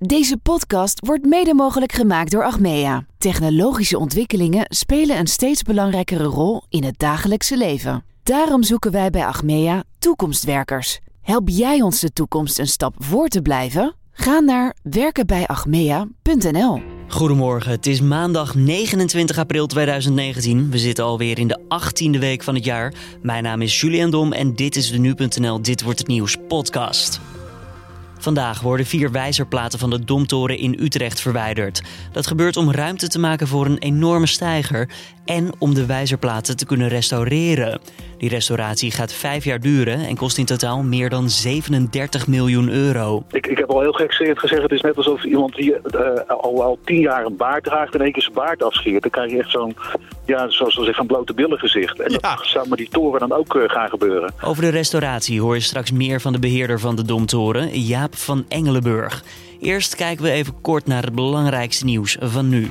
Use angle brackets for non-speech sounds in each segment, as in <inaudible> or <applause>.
Deze podcast wordt mede mogelijk gemaakt door Achmea. Technologische ontwikkelingen spelen een steeds belangrijkere rol in het dagelijkse leven. Daarom zoeken wij bij Achmea toekomstwerkers. Help jij ons de toekomst een stap voor te blijven? Ga naar werkenbijachmea.nl. Goedemorgen, het is maandag 29 april 2019. We zitten alweer in de 18e week van het jaar. Mijn naam is Julian Dom en dit is de Nu.nl Dit Wordt Het Nieuws podcast. Vandaag worden vier wijzerplaten van de Domtoren in Utrecht verwijderd. Dat gebeurt om ruimte te maken voor een enorme steiger en om de wijzerplaten te kunnen restaureren. Die restauratie gaat vijf jaar duren en kost in totaal meer dan 37 miljoen euro. Ik, ik heb al heel gek gezegd, het is net alsof iemand die uh, al, al tien jaar een baard draagt en één keer zijn baard afscheert. Dan krijg je echt zo'n, ja, zoals we zeggen, een blote billen gezicht. En dat zou met die toren dan ook uh, gaan gebeuren. Over de restauratie hoor je straks meer van de beheerder van de Domtoren, Jaap van Engelenburg. Eerst kijken we even kort naar het belangrijkste nieuws van nu.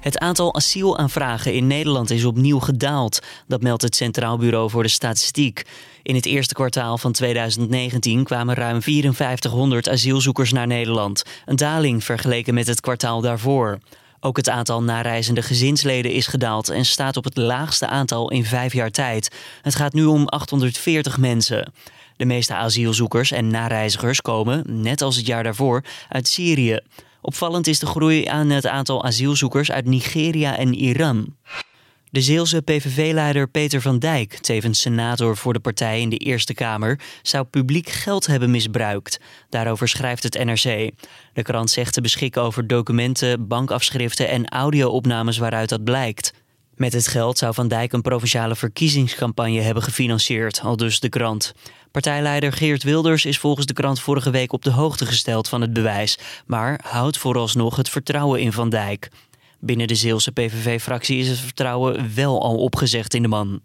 Het aantal asielaanvragen in Nederland is opnieuw gedaald. Dat meldt het Centraal Bureau voor de Statistiek. In het eerste kwartaal van 2019 kwamen ruim 5400 asielzoekers naar Nederland. Een daling vergeleken met het kwartaal daarvoor. Ook het aantal nareizende gezinsleden is gedaald en staat op het laagste aantal in vijf jaar tijd. Het gaat nu om 840 mensen. De meeste asielzoekers en nareizigers komen, net als het jaar daarvoor, uit Syrië. Opvallend is de groei aan het aantal asielzoekers uit Nigeria en Iran. De Zeelse PVV-leider Peter van Dijk, tevens senator voor de partij in de Eerste Kamer, zou publiek geld hebben misbruikt. Daarover schrijft het NRC. De krant zegt te beschikken over documenten, bankafschriften en audio-opnames waaruit dat blijkt. Met het geld zou Van Dijk een provinciale verkiezingscampagne hebben gefinancierd, al dus de krant. Partijleider Geert Wilders is volgens de krant vorige week op de hoogte gesteld van het bewijs, maar houdt vooralsnog het vertrouwen in Van Dijk. Binnen de Zeelse PVV-fractie is het vertrouwen wel al opgezegd in de man.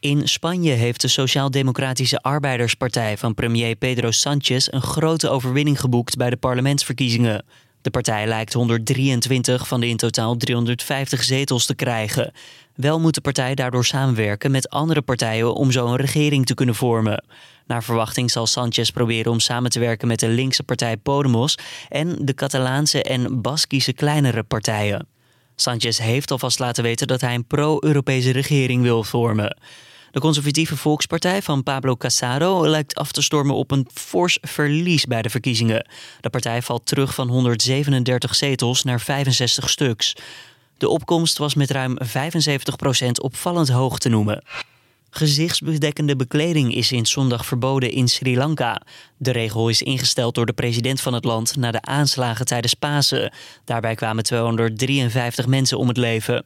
In Spanje heeft de Sociaal-Democratische Arbeiderspartij van premier Pedro Sánchez een grote overwinning geboekt bij de parlementsverkiezingen. De partij lijkt 123 van de in totaal 350 zetels te krijgen. Wel moet de partij daardoor samenwerken met andere partijen om zo een regering te kunnen vormen. Naar verwachting zal Sanchez proberen om samen te werken met de linkse partij Podemos en de Catalaanse en Baskische kleinere partijen. Sanchez heeft alvast laten weten dat hij een pro-Europese regering wil vormen. De conservatieve Volkspartij van Pablo Casado lijkt af te stormen op een fors verlies bij de verkiezingen. De partij valt terug van 137 zetels naar 65 stuks. De opkomst was met ruim 75% opvallend hoog te noemen. Gezichtsbedekkende bekleding is sinds zondag verboden in Sri Lanka. De regel is ingesteld door de president van het land na de aanslagen tijdens Pasen. Daarbij kwamen 253 mensen om het leven.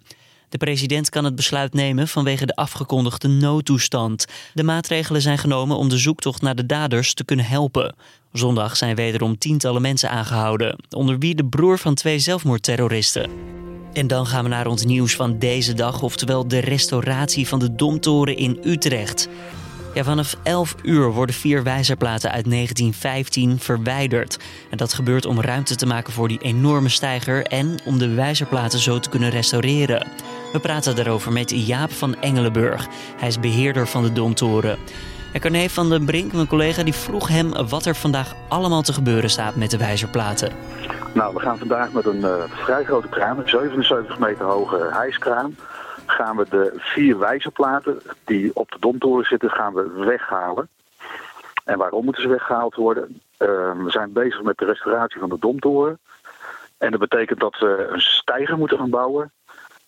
De president kan het besluit nemen vanwege de afgekondigde noodtoestand. De maatregelen zijn genomen om de zoektocht naar de daders te kunnen helpen. Zondag zijn wederom tientallen mensen aangehouden, onder wie de broer van twee zelfmoordterroristen. En dan gaan we naar ons nieuws van deze dag, oftewel de restauratie van de Domtoren in Utrecht. Ja, vanaf 11 uur worden vier wijzerplaten uit 1915 verwijderd. En dat gebeurt om ruimte te maken voor die enorme steiger en om de wijzerplaten zo te kunnen restaureren. We praten daarover met Jaap van Engelenburg. Hij is beheerder van de Domtoren. En Carne van den Brink, mijn collega, die vroeg hem wat er vandaag allemaal te gebeuren staat met de wijzerplaten. Nou, we gaan vandaag met een uh, vrij grote kraan, een 77 meter hoge hijskraan, gaan we de vier wijzerplaten die op de domtoren zitten, gaan we weghalen. En waarom moeten ze weggehaald worden? Uh, we zijn bezig met de restauratie van de domtoren. En dat betekent dat we een steiger moeten gaan bouwen.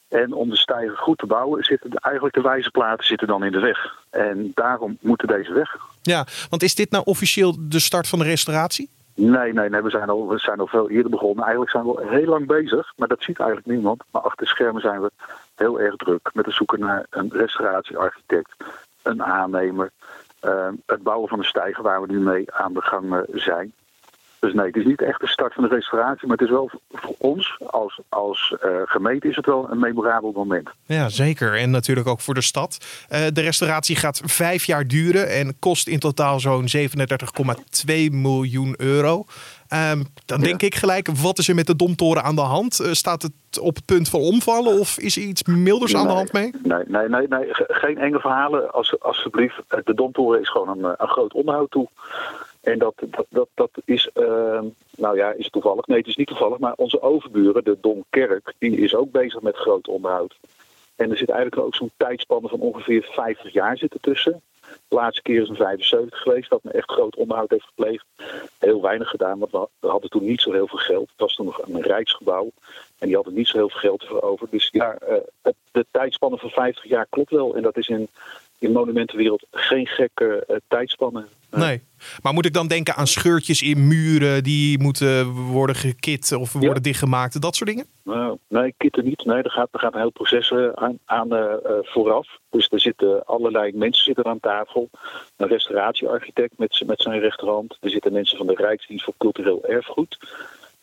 En om de stijger goed te bouwen, zitten de, eigenlijk de wijzerplaten zitten dan in de weg. En daarom moeten deze weg. Ja, want is dit nou officieel de start van de restauratie? Nee, nee, nee we, zijn al, we zijn al veel eerder begonnen. Eigenlijk zijn we al heel lang bezig, maar dat ziet eigenlijk niemand. Maar achter de schermen zijn we heel erg druk met het zoeken naar een restauratiearchitect, een aannemer, uh, het bouwen van een stijger waar we nu mee aan de gang zijn. Dus nee, het is niet echt de start van de restauratie, maar het is wel voor ons als, als uh, gemeente is het wel een memorabel moment. Ja, zeker. En natuurlijk ook voor de stad. Uh, de restauratie gaat vijf jaar duren en kost in totaal zo'n 37,2 miljoen euro. Um, dan denk ik gelijk, wat is er met de Domtoren aan de hand? Uh, staat het op het punt van omvallen of is er iets milders aan de hand mee? Nee, nee, nee, nee. geen enge verhalen. Als, alsjeblieft, de Domtoren is gewoon een, een groot onderhoud toe. En dat, dat, dat, dat is, uh, nou ja, is toevallig? Nee, het is niet toevallig, maar onze overburen, de Domkerk, die is ook bezig met groot onderhoud. En er zit eigenlijk ook zo'n tijdspanne van ongeveer 50 jaar zitten tussen. De laatste keer is een 75 geweest dat men echt groot onderhoud heeft gepleegd. Heel weinig gedaan, want we hadden toen niet zo heel veel geld. Het was toen nog een rijksgebouw en die hadden niet zo heel veel geld voor over. Dus ja, uh, de tijdspanne van 50 jaar klopt wel. En dat is in in monumentenwereld geen gekke uh, tijdspannen. Nee. Maar moet ik dan denken aan scheurtjes in muren die moeten worden gekit of worden dichtgemaakt, dat soort dingen? Nou, nee, kitten niet. Nee, er gaat, er gaat een heel proces uh, aan, aan uh, vooraf. Dus er zitten allerlei mensen zitten aan tafel. Een restauratiearchitect met, met zijn rechterhand. Er zitten mensen van de Rijksdienst voor Cultureel Erfgoed.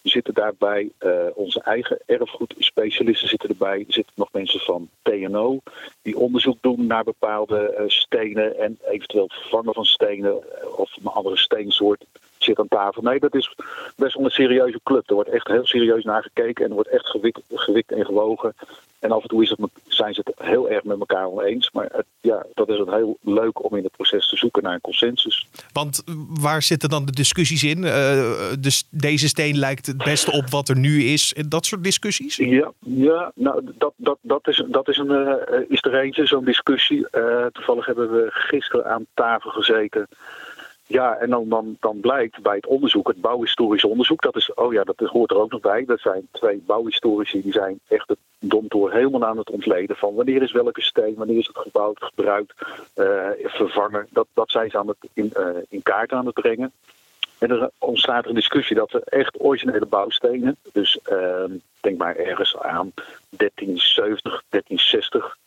Zitten daarbij uh, onze eigen erfgoedspecialisten zitten erbij. Er zitten nog mensen van TNO die onderzoek doen naar bepaalde uh, stenen en eventueel vervangen van stenen uh, of een andere steensoort zit aan tafel. Nee, dat is best wel een serieuze club. Er wordt echt heel serieus naar gekeken en er wordt echt gewikt, gewikt en gewogen. En af en toe is het, zijn ze het heel erg met elkaar oneens. Maar het, ja, dat is het heel leuk om in het proces te zoeken naar een consensus. Want waar zitten dan de discussies in? Uh, dus deze steen lijkt het beste op wat er nu is. Dat soort discussies? Ja, ja nou, dat, dat, dat, is, dat is, een, uh, is er eentje, zo'n discussie. Uh, toevallig hebben we gisteren aan tafel gezeten. Ja, en dan, dan, dan blijkt bij het onderzoek, het bouwhistorisch onderzoek, dat is, oh ja, dat hoort er ook nog bij. Dat zijn twee bouwhistorici die zijn echt het domtoor helemaal aan het ontleden van wanneer is welke steen, wanneer is het gebouwd, gebruikt, uh, vervangen. Dat, dat zijn ze aan het in, uh, in kaart aan het brengen. En er ontstaat een discussie dat er echt originele bouwstenen, dus uh, denk maar ergens aan 1370, 1360,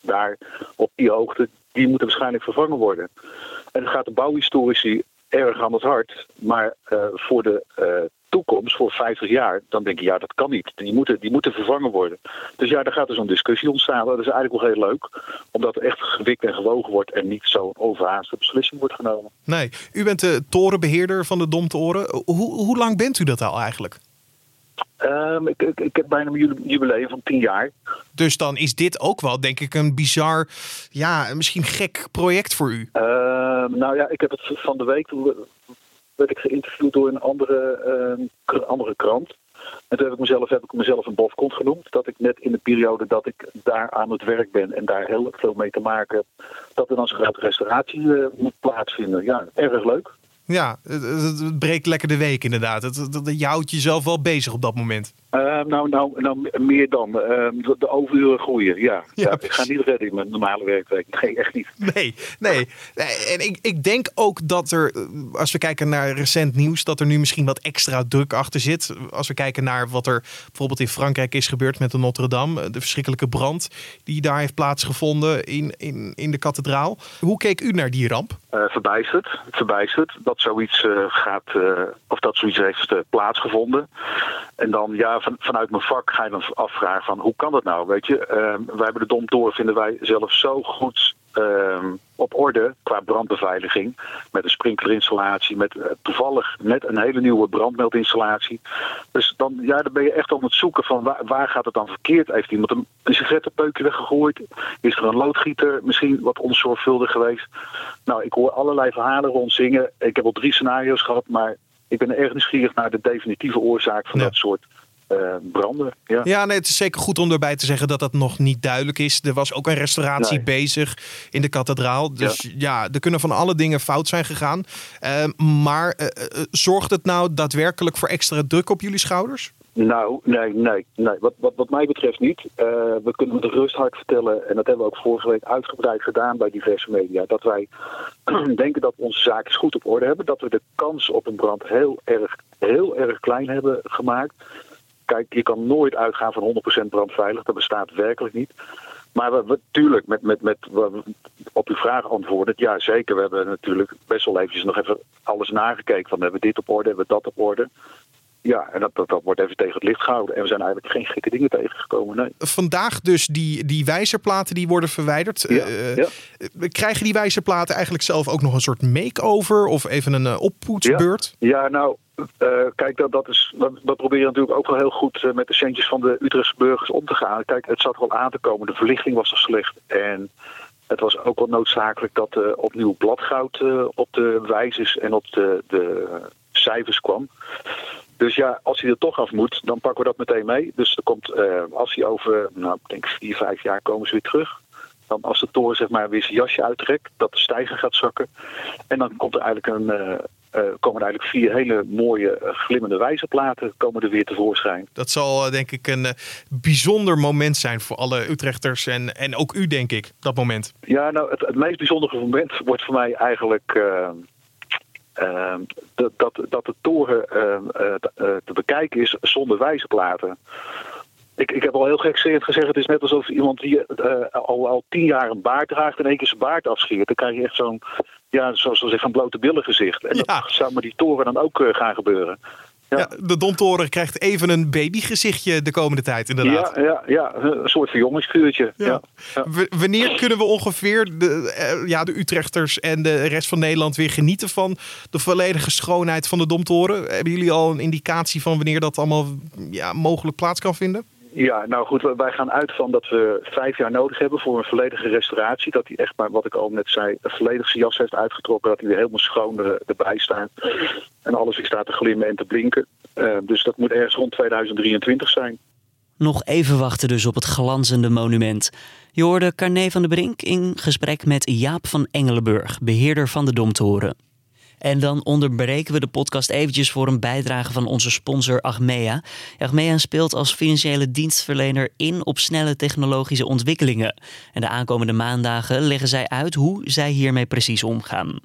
daar op die hoogte, die moeten waarschijnlijk vervangen worden. En dan gaat de bouwhistorici erg aan het hart. Maar uh, voor de toekomst, voor 50 jaar, dan denk je, ja, dat kan niet. Die moeten, die moeten vervangen worden. Dus ja, daar gaat dus een discussie ontstaan. Dat is eigenlijk wel heel leuk, omdat er echt gewikt en gewogen wordt en niet zo'n overhaaste beslissing wordt genomen. Nee, u bent de torenbeheerder van de Domtoren. Hoe, hoe lang bent u dat al eigenlijk? Um, ik, ik, ik, heb bijna een jubileum van tien jaar. Dus dan is dit ook wel, denk ik, een bizar, ja, misschien gek project voor u. Uh, nou ja, ik heb het van de week, werd ik geïnterviewd door een andere, uh, andere krant. En toen heb ik mezelf, heb ik mezelf een bofkont genoemd. Dat ik net in de periode dat ik daar aan het werk ben en daar heel veel mee te maken heb, dat er dan zo'n grote restauratie uh, moet plaatsvinden. Ja, erg leuk. Ja, het, het, breekt lekker de week inderdaad. Het, het, je houdt jezelf wel bezig op dat moment. Uh, nou, nou, nou, meer dan. Uh, de, de overuren groeien, ja. ja, ik ga niet redden in mijn normale werkweek. Nee, echt niet. Nee, nee. En ik, ik denk ook dat er, als we kijken naar recent nieuws, dat er nu misschien wat extra druk achter zit. Als we kijken naar wat er bijvoorbeeld in Frankrijk is gebeurd met de Notre Dame. De verschrikkelijke brand die daar heeft plaatsgevonden in, in, in de kathedraal. Hoe keek u naar die ramp? Uh, verbijsterd. Verbijsterd dat zoiets uh, gaat, uh, of dat zoiets heeft plaatsgevonden. En dan, ja, van, vanuit mijn vak ga je dan afvragen van hoe kan dat nou? Weet je, wij hebben de Domtoren vinden wij zelf zo goed op orde qua brandbeveiliging. Met een sprinklerinstallatie, met toevallig net een hele nieuwe brandmeldinstallatie. Dus dan, ja, dan ben je echt aan het zoeken van waar, waar gaat het dan verkeerd? Heeft iemand een, een sigarettenpeukje weggegooid? Is er een loodgieter misschien wat onzorgvuldig geweest? Nou, ik hoor allerlei verhalen rond zingen. Ik heb al drie scenario's gehad, maar ik ben erg nieuwsgierig naar de definitieve oorzaak van ja. dat soort uh, branden. Ja. ja, nee, het is zeker goed om erbij te zeggen dat dat nog niet duidelijk is. Er was ook een restauratie nee. bezig in de kathedraal. Dus ja. ja. er kunnen van alle dingen fout zijn gegaan. Uh, maar uh, zorgt het nou daadwerkelijk voor extra druk op jullie schouders? Nou, nee, nee, nee. Wat, wat, wat mij betreft niet. We kunnen met rust hard vertellen, en dat hebben we ook vorige week uitgebreid gedaan bij diverse media, dat wij <clears throat> denken dat onze zaakjes goed op orde hebben. Dat we de kans op een brand heel erg, heel erg klein hebben gemaakt. Kijk, je kan nooit uitgaan van 100% brandveilig. Dat bestaat werkelijk niet. Maar we, we, tuurlijk, met, met, met, we, op uw vraag antwoorden, ja zeker. We hebben natuurlijk best wel eventjes nog even alles nagekeken. Van hebben we dit op orde, hebben we dat op orde. Ja, en dat, dat, dat, wordt even tegen het licht gehouden. En we zijn eigenlijk geen gekke dingen tegengekomen. Nee. Vandaag dus die, die wijzerplaten die worden verwijderd. Ja, uh, ja. Krijgen die wijzerplaten eigenlijk zelf ook nog een soort make-over of even een uh, oppoetsbeurt? Ja, ja nou, uh, kijk, dat, dat, is, dat, proberen natuurlijk ook wel heel goed uh, met de centjes van de Utrechtse burgers om te gaan. Kijk, het zat er al aan te komen. De verlichting was al slecht. En Het was ook wel noodzakelijk dat er opnieuw bladgoud op de wijzers en op de, de cijfers kwam. Dus ja, als hij er toch af moet, dan pakken we dat meteen mee. Dus er komt, als hij over, nou, ik denk vier, vijf jaar komen ze weer terug. Dan als de toren zeg maar weer zijn jasje uittrekt, dat de stijger gaat zakken. En dan komt er eigenlijk een, uh, komen er eigenlijk vier hele mooie uh, glimmende wijzerplaten komen er weer tevoorschijn. Dat zal uh, denk ik een bijzonder moment zijn voor alle Utrechters en, en ook u denk ik, dat moment. Ja, nou het, het meest bijzondere moment wordt voor mij eigenlijk dat, dat, dat de toren te bekijken is zonder wijzerplaten. Ik, ik heb al heel gek gezegd, het is net alsof iemand die al, al tien jaar een baard draagt en één keer zijn baard afscheert. Dan krijg je echt zo'n ja, zoals we zeggen, een blote billen gezicht. En dat zou met die toren dan ook uh, gaan gebeuren. Ja. ja. de Domtoren krijgt even een babygezichtje de komende tijd, inderdaad. Ja, ja, ja een soort verjongingsvuurtje. Ja. ja. Wanneer kunnen we ongeveer de, eh, ja, de Utrechters en de rest van Nederland weer genieten van de volledige schoonheid van de Domtoren? Hebben jullie al een indicatie van wanneer dat allemaal ja, mogelijk plaats kan vinden? Ja, nou goed, wij gaan uit van dat we vijf jaar nodig hebben voor een volledige restauratie. Dat hij echt maar, wat ik al net zei, een volledige jas heeft uitgetrokken. Dat hij weer helemaal schoon erbij staat. En alles weer staat te glimmen en te blinken. Uh, dus dat moet ergens rond 2023 zijn. Nog even wachten dus op het glanzende monument. Je hoorde Carné van der Brink in gesprek met Jaap van Engelenburg, beheerder van de Domtoren. En dan onderbreken we de podcast eventjes voor een bijdrage van onze sponsor Achmea. Achmea speelt als financiële dienstverlener in op snelle technologische ontwikkelingen. En de aankomende maandagen leggen zij uit hoe zij hiermee precies omgaan.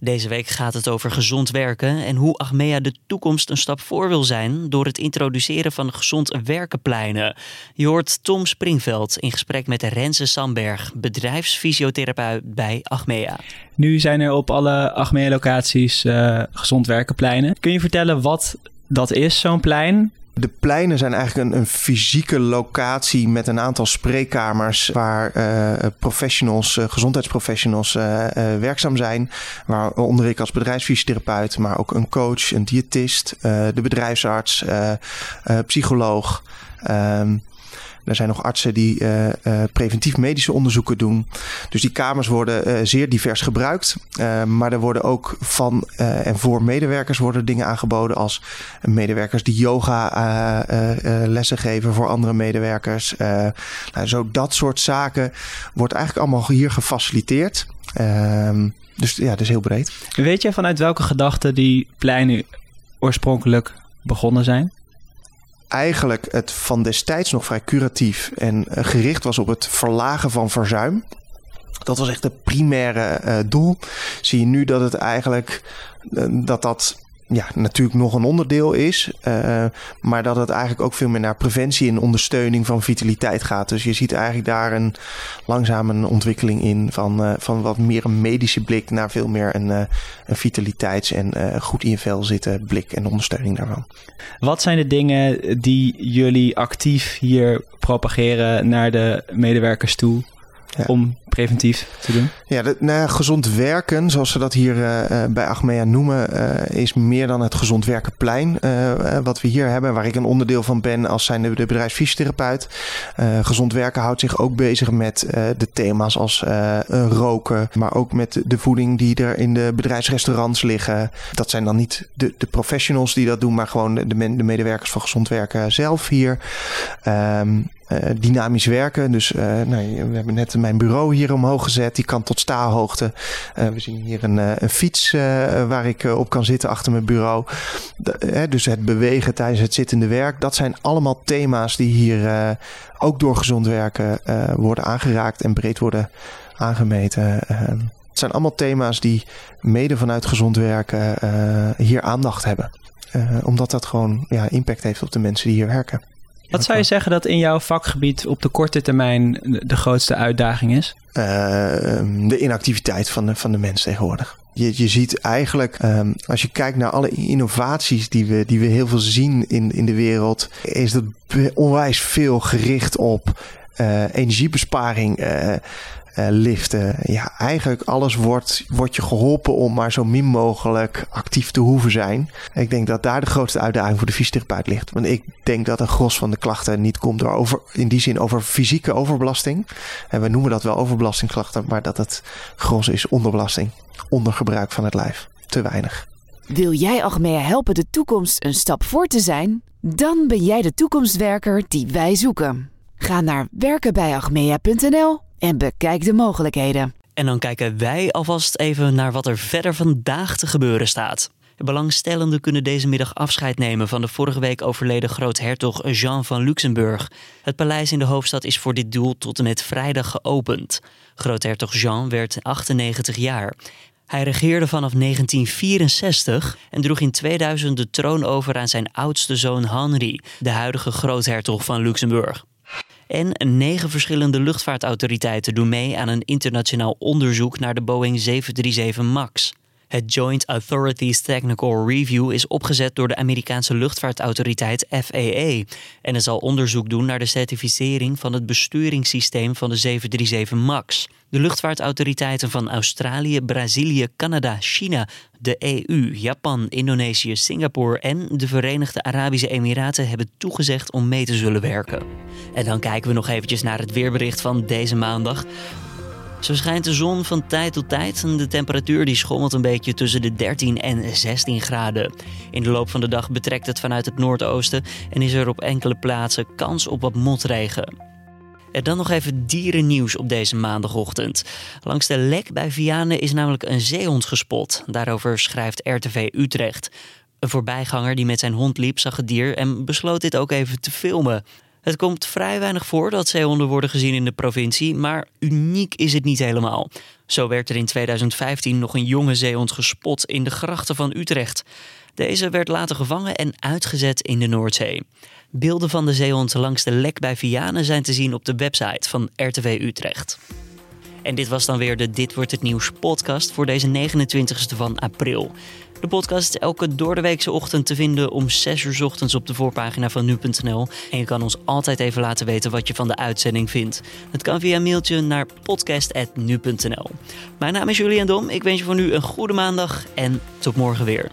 Deze week gaat het over gezond werken en hoe Achmea de toekomst een stap voor wil zijn door het introduceren van gezond werkenpleinen. Je hoort Tom Springveld in gesprek met Renze Samberg, bedrijfsfysiotherapeut bij Achmea. Nu zijn er op alle Achmea-locaties uh, gezond werkenpleinen. Kun je vertellen wat dat is, zo'n plein? De pleinen zijn eigenlijk een, een, fysieke locatie met een aantal spreekkamers waar uh, professionals, uh, gezondheidsprofessionals uh, werkzaam zijn. Waaronder ik als bedrijfsfysiotherapeut, maar ook een coach, een diëtist, de bedrijfsarts, psycholoog. Um, er zijn nog artsen die uh, uh, preventief medische onderzoeken doen. Dus die kamers worden uh, zeer divers gebruikt. maar er worden ook van en voor medewerkers worden dingen aangeboden als medewerkers die yoga lessen geven voor andere medewerkers. nou, zo dat soort zaken wordt eigenlijk allemaal hier gefaciliteerd. Ehm, dus ja, dat is heel breed. Weet je vanuit welke gedachten die pleinen oorspronkelijk begonnen zijn? Eigenlijk het van destijds nog vrij curatief en eh, gericht was op het verlagen van verzuim. Dat was echt het primaire uh, doel. Zie je nu dat het eigenlijk uh, dat dat ja, natuurlijk nog een onderdeel is. Uh, maar dat het eigenlijk ook veel meer naar preventie en ondersteuning van vitaliteit gaat. Dus je ziet eigenlijk daar een langzaam een ontwikkeling in van, uh, van wat meer een medische blik naar veel meer een, uh, een vitaliteits- en goed in je vel zitten blik en ondersteuning daarvan. Wat zijn de dingen die jullie actief hier propageren naar de medewerkers toe? Om preventief te doen? Ja, de, nou, gezond werken, zoals ze dat hier uh, bij Achmea noemen, uh, is meer dan het gezond werkenplein uh, wat we hier hebben, waar ik een onderdeel van ben als zijnde de bedrijfsfysiotherapeut. gezond werken houdt zich ook bezig met de thema's als roken, maar ook met de voeding die er in de bedrijfsrestaurants liggen. Dat zijn dan niet de, de professionals die dat doen, maar gewoon de, de medewerkers van gezond werken zelf hier. Um, uh, dynamisch werken. Dus uh, nou, we hebben net mijn bureau hier omhoog gezet. Die kan tot staalhoogte. Uh, we zien hier een, een fiets waar ik op kan zitten achter mijn bureau. Dus het bewegen tijdens het zittende werk. Dat zijn allemaal thema's die hier ook door gezond werken worden aangeraakt en breed worden aangemeten. het zijn allemaal thema's die mede vanuit gezond werken hier aandacht hebben. omdat dat gewoon ja, impact heeft op de mensen die hier werken. Wat zou je zeggen dat in jouw vakgebied op de korte termijn de grootste uitdaging is? Uh, de inactiviteit van de, van de mens tegenwoordig. Je, je ziet eigenlijk, um, als je kijkt naar alle innovaties die we, die we heel veel zien in, in de wereld, is dat onwijs veel gericht op uh, energiebesparing. Uh, liften. Ja, eigenlijk alles wordt, wordt je geholpen om maar zo min mogelijk actief te hoeven zijn. Ik denk dat daar de grootste uitdaging voor de fysiotherapeut ligt. Want ik denk dat een gros van de klachten niet komt door over, in die zin over fysieke overbelasting. En we noemen dat wel overbelastingklachten, maar dat het gros is onderbelasting, ondergebruik van het lijf. Te weinig. Wil jij Achmea helpen de toekomst een stap voor te zijn? Dan ben jij de toekomstwerker die wij zoeken. Ga naar werkenbijachmea.nl en bekijk de mogelijkheden. En dan kijken wij alvast even naar wat er verder vandaag te gebeuren staat. Belangstellenden kunnen deze middag afscheid nemen van de vorige week overleden groothertog Jean van Luxemburg. Het paleis in de hoofdstad is voor dit doel tot en met vrijdag geopend. Groothertog Jean werd 98 jaar. Hij regeerde vanaf 1964 en droeg in 2000 de troon over aan zijn oudste zoon Henri, de huidige groothertog van Luxemburg. En negen verschillende luchtvaartautoriteiten doen mee aan een internationaal onderzoek naar de Boeing 737 MAX. Het Joint Authorities Technical Review is opgezet door de Amerikaanse luchtvaartautoriteit FAA en het zal onderzoek doen naar de certificering van het besturingssysteem van de 737 MAX. De luchtvaartautoriteiten van Australië, Brazilië, Canada, China, de EU, Japan, Indonesië, Singapore en de Verenigde Arabische Emiraten hebben toegezegd om mee te zullen werken. En dan kijken we nog eventjes naar het weerbericht van deze maandag. Zo schijnt de zon van tijd tot tijd en de temperatuur die schommelt een beetje tussen de 13 en 16 graden. In de loop van de dag betrekt het vanuit het noordoosten en is er op enkele plaatsen kans op wat motregen. En dan nog even dierennieuws op deze maandagochtend. Langs de lek bij Vianen is namelijk een zeehond gespot. Daarover schrijft RTV Utrecht. Een voorbijganger die met zijn hond liep zag het dier en besloot dit ook even te filmen. Het komt vrij weinig voor dat zeehonden worden gezien in de provincie, maar uniek is het niet helemaal. Zo werd er in 2015 nog een jonge zeehond gespot in de grachten van Utrecht. Deze werd later gevangen en uitgezet in de Noordzee. Beelden van de zeehond langs de lek bij Vianen zijn te zien op de website van RTV Utrecht. En dit was dan weer de Dit wordt het nieuws podcast voor deze 29e van april. De podcast is elke doordeweekse ochtend te vinden om 6 uur ochtends op de voorpagina van nu.nl. En je kan ons altijd even laten weten wat je van de uitzending vindt. Het kan via mailtje naar podcast.nu.nl. Mijn naam is Julian Dom. Ik wens je voor nu een goede maandag en tot morgen weer.